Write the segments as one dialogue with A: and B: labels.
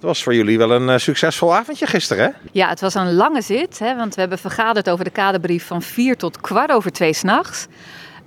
A: Het was voor jullie wel een uh, succesvol avondje gisteren, hè?
B: Ja, het was een lange zit, hè, want we hebben vergaderd over de kaderbrief van vier tot kwart over twee s'nachts.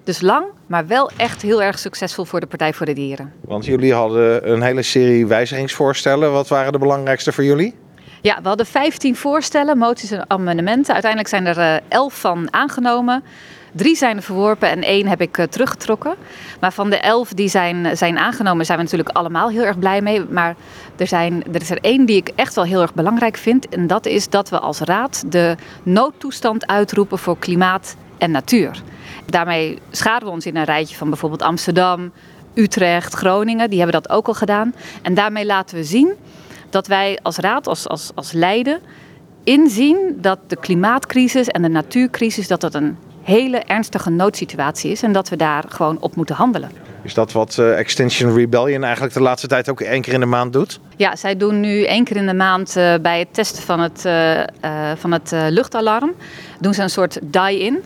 B: Dus lang, maar wel echt heel erg succesvol voor de Partij voor de Dieren.
A: Want jullie hadden een hele serie wijzigingsvoorstellen. Wat waren de belangrijkste voor jullie?
B: Ja, we hadden 15 voorstellen, moties en amendementen. Uiteindelijk zijn er 11 van aangenomen. Drie zijn verworpen en één heb ik uh, teruggetrokken. Maar van de elf die zijn, zijn aangenomen, zijn we natuurlijk allemaal heel erg blij mee. Maar er, zijn, er is er één die ik echt wel heel erg belangrijk vind. En dat is dat we als raad de noodtoestand uitroepen voor klimaat en natuur. Daarmee schaden we ons in een rijtje van bijvoorbeeld Amsterdam, Utrecht, Groningen. Die hebben dat ook al gedaan. En daarmee laten we zien dat wij als raad, als, als, als Leiden, inzien dat de klimaatcrisis en de natuurcrisis dat dat een hele ernstige noodsituatie is en dat we daar gewoon op moeten handelen.
A: Is dat wat uh, Extinction Rebellion eigenlijk de laatste tijd ook één keer in de maand doet?
B: Ja, zij doen nu één keer in de maand uh, bij het testen van het, uh, van het luchtalarm, doen ze een soort die-in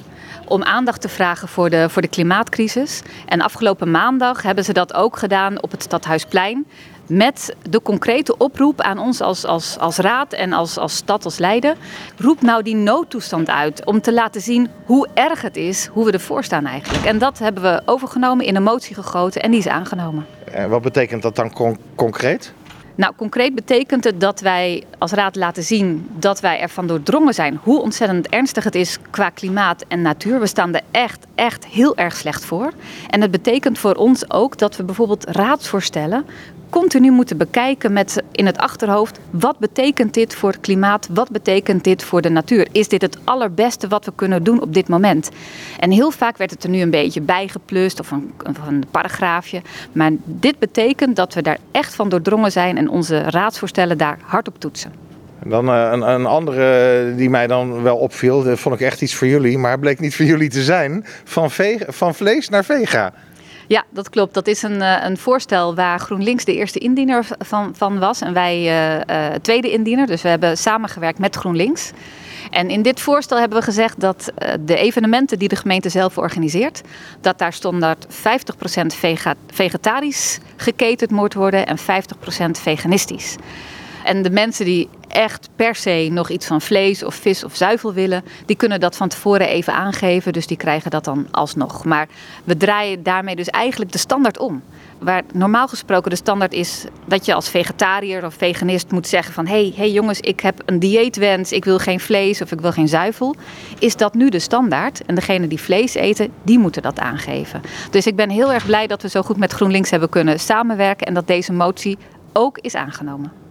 B: om aandacht te vragen voor de, voor de klimaatcrisis. En afgelopen maandag hebben ze dat ook gedaan op het Stadhuisplein met de concrete oproep aan ons als, als, als raad en als, als stad, als Leiden. Roep nou die noodtoestand uit om te laten zien hoe erg het is, hoe we ervoor staan eigenlijk. En dat hebben we overgenomen, in een motie gegoten en die is aangenomen.
A: En wat betekent dat dan concreet?
B: Nou, concreet betekent het dat wij als raad laten zien dat wij ervan doordrongen zijn hoe ontzettend ernstig het is qua klimaat en natuur. We staan er echt, echt heel erg slecht voor. En het betekent voor ons ook dat we bijvoorbeeld raadsvoorstellen continu moeten bekijken met in het achterhoofd: wat betekent dit voor het klimaat? Wat betekent dit voor de natuur? Is dit het allerbeste wat we kunnen doen op dit moment? En heel vaak werd het er nu een beetje bijgeplust of een, een paragraafje. Maar dit betekent dat we daar echt van doordrongen zijn en onze raadsvoorstellen daar hard op toetsen.
A: En dan uh, een, een, andere die mij dan wel opviel, dat vond ik echt iets voor jullie, maar bleek niet voor jullie te zijn. Van, van vlees naar vega.
B: Ja, dat klopt. Dat is een, eh, een voorstel waar GroenLinks de eerste indiener van, van was en wij uh, tweede indiener. Dus we hebben samengewerkt met GroenLinks. En in dit voorstel hebben we gezegd dat de evenementen die de gemeente zelf organiseert, dat daar standaard 50% vegetarisch geketend moet worden en 50% veganistisch. En de mensen die echt per se nog iets van vlees of vis of zuivel willen, die kunnen dat van tevoren even aangeven. Dus die krijgen dat dan alsnog. Maar we draaien daarmee dus eigenlijk de standaard om. Waar normaal gesproken de standaard is dat je als vegetariër of veganist moet zeggen van... hé hey, hey jongens, ik heb een dieetwens, ik wil geen vlees of ik wil geen zuivel. Is dat nu de standaard? En degene die vlees eten, die moeten dat aangeven. Dus ik ben heel erg blij dat we zo goed met GroenLinks hebben kunnen samenwerken... en dat deze motie ook is aangenomen.